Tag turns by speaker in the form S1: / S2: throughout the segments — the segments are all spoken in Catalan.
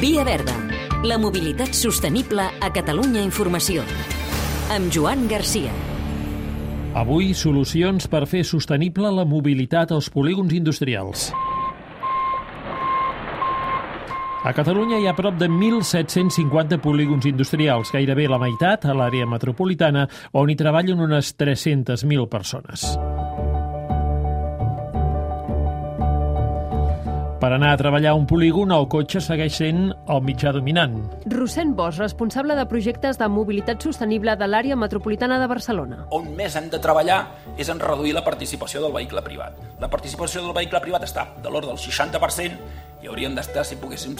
S1: Via Verda, la mobilitat sostenible a Catalunya Informació. Amb Joan Garcia.
S2: Avui, solucions per fer sostenible la mobilitat als polígons industrials. A Catalunya hi ha prop de 1.750 polígons industrials, gairebé la meitat a l'àrea metropolitana, on hi treballen unes 300.000 persones. Per anar a treballar a un polígon, el cotxe segueix sent el mitjà dominant.
S3: Rossent Bosch, responsable de projectes de mobilitat sostenible de l'àrea metropolitana de Barcelona.
S4: On més hem de treballar és en reduir la participació del vehicle privat. La participació del vehicle privat està de l'ordre del 60% i hauríem d'estar, si poguéssim,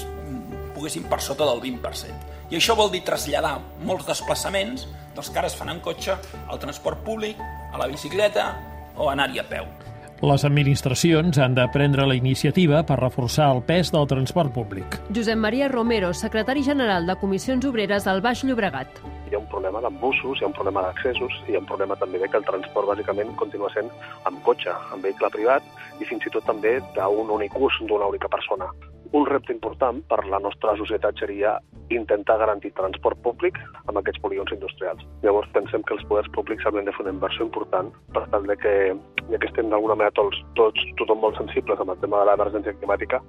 S4: poguéssim per sota del 20%. I això vol dir traslladar molts desplaçaments dels que ara es fan en cotxe al transport públic, a la bicicleta o anar-hi a peu.
S2: Les administracions han de prendre la iniciativa per reforçar el pes del transport públic.
S3: Josep Maria Romero, secretari general de Comissions Obreres del Baix Llobregat.
S5: Hi ha un problema d'embussos, hi ha un problema d'accessos, hi ha un problema també de que el transport bàsicament continua sent amb cotxe, amb vehicle privat i fins i tot també d'un únic ús d'una única persona. Un repte important per la nostra societat seria intentar garantir transport públic amb aquests polígons industrials. Llavors pensem que els poders públics haurien de fer una inversió important per tal de que, ja que estem d'alguna manera tots, tots, tothom molt sensibles amb el tema de l'emergència climàtica,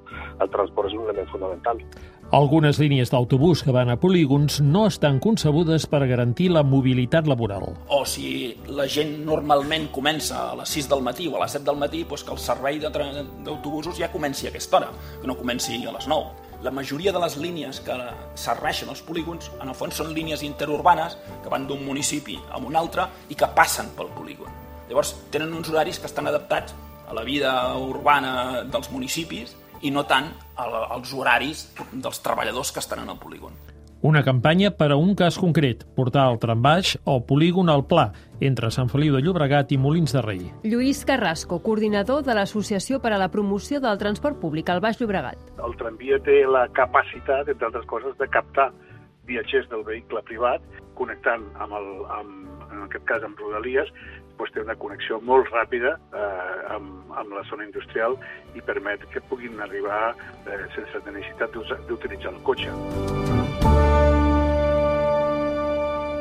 S5: el transport és un element fonamental.
S2: Algunes línies d'autobús que van a polígons no estan concebudes per garantir la mobilitat laboral.
S4: O si la gent normalment comença a les 6 del matí o a les 7 del matí, doncs que el servei d'autobusos ja comenci a aquesta hora, que no comenci a les 9 la majoria de les línies que serveixen els polígons, en el fons, són línies interurbanes que van d'un municipi a un altre i que passen pel polígon. Llavors, tenen uns horaris que estan adaptats a la vida urbana dels municipis i no tant als horaris dels treballadors que estan en el polígon.
S2: Una campanya per a un cas concret, portar el trambaix o polígon al Pla, entre Sant Feliu de Llobregat i Molins de Rei.
S3: Lluís Carrasco, coordinador de l'Associació per a la Promoció del Transport Públic al Baix Llobregat.
S6: El tramvia té la capacitat, entre altres coses, de captar viatgers del vehicle privat, connectant amb, el, amb en aquest cas amb Rodalies, doncs té una connexió molt ràpida eh, amb, amb la zona industrial i permet que puguin arribar eh, sense necessitat d'utilitzar el cotxe.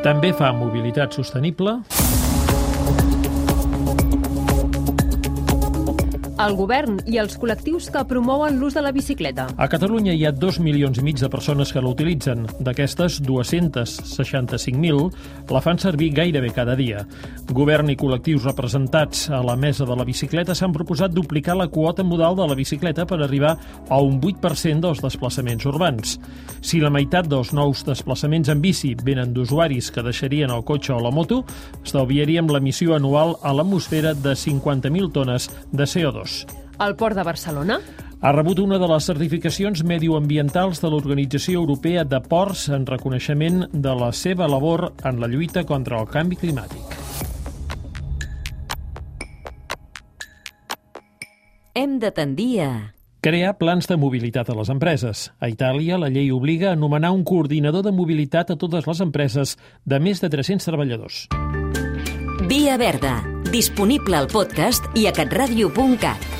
S2: També fa mobilitat sostenible
S3: el govern i els col·lectius que promouen l'ús de la bicicleta.
S2: A Catalunya hi ha 2 milions i mig de persones que l'utilitzen. D'aquestes, 265.000 la fan servir gairebé cada dia. Govern i col·lectius representats a la mesa de la bicicleta s'han proposat duplicar la quota modal de la bicicleta per arribar a un 8% dels desplaçaments urbans. Si la meitat dels nous desplaçaments en bici venen d'usuaris que deixarien el cotxe o la moto, estalviaríem l'emissió anual a l'atmosfera de 50.000 tones de CO2.
S3: El Port de Barcelona?
S2: Ha rebut una de les certificacions medioambientals de l'Organització Europea de Ports en reconeixement de la seva labor en la lluita contra el canvi climàtic.
S1: Hem de tendir a
S2: crear plans de mobilitat a les empreses. A Itàlia, la llei obliga a anomenar un coordinador de mobilitat a totes les empreses de més de 300 treballadors.
S1: Via Verda, disponible al podcast i a catradio.cat.